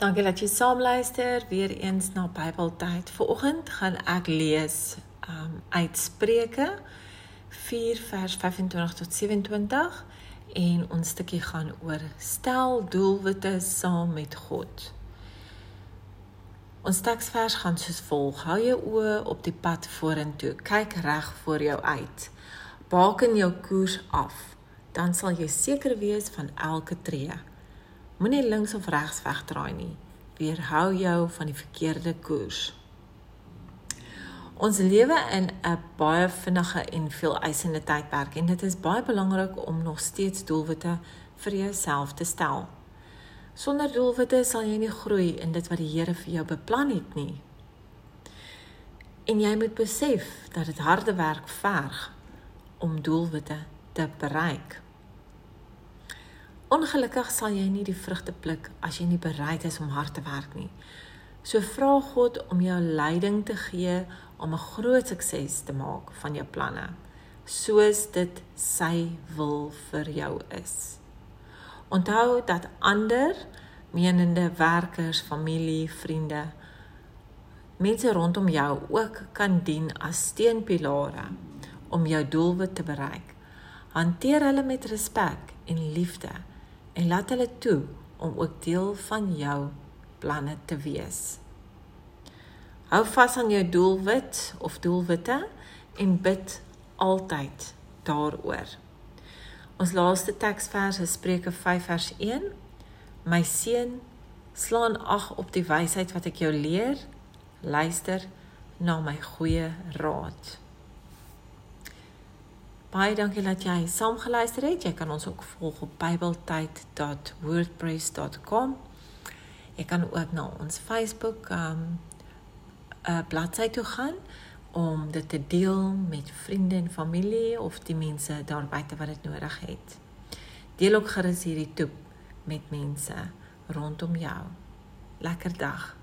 Dankie dat jy saam luister weer eens na Bybeltyd. Vanoggend gaan ek lees um uit Spreuke 4 vers 25 tot 27 en ons stukkie gaan oor stel doelwitte saam met God. Ons teksvers gaan soos volg: Hou jou oë op die pad vorentoe. Kyk reg voor jou uit. Baken jou koers af. Dan sal jy seker wees van elke tree. Moenie links of regs wegdraai nie. Weerhou jou van die verkeerde koers. Ons lewe in 'n baie vinnige en veel eisende tydperk en dit is baie belangrik om nog steeds doelwitte vir jouself te stel. Sonder doelwitte sal jy nie groei in dit wat die Here vir jou beplan het nie. En jy moet besef dat dit harde werk verg om doelwitte te bereik. Ongelukkig sal jy nie die vrugte pluk as jy nie bereid is om hard te werk nie. So vra God om jou leiding te gee om 'n groot sukses te maak van jou planne, soos dit sy wil vir jou is. Onthou dat ander menende werkers, familie, vriende, mense rondom jou ook kan dien as steunpilare om jou doelwit te bereik. Hanteer hulle met respek en liefde en laat hulle toe om ook deel van jou planne te wees. Hou vas aan jou doelwit of doelwitte en bid altyd daaroor. Ons laaste teksvers is Spreuke 5 vers 1. My seun, slaan ag op die wysheid wat ek jou leer. Luister na my goeie raad. Baie dankie dat jy saam geluister het. Jy kan ons ook volg op bibletyd.wordpress.com. Jy kan ook na ons Facebook um 'n uh, bladsy toe gaan om dit te deel met vriende en familie of die mense daar buite wat dit nodig het. Deel ook gerus hierdie toep met mense rondom jou. Lekker dag.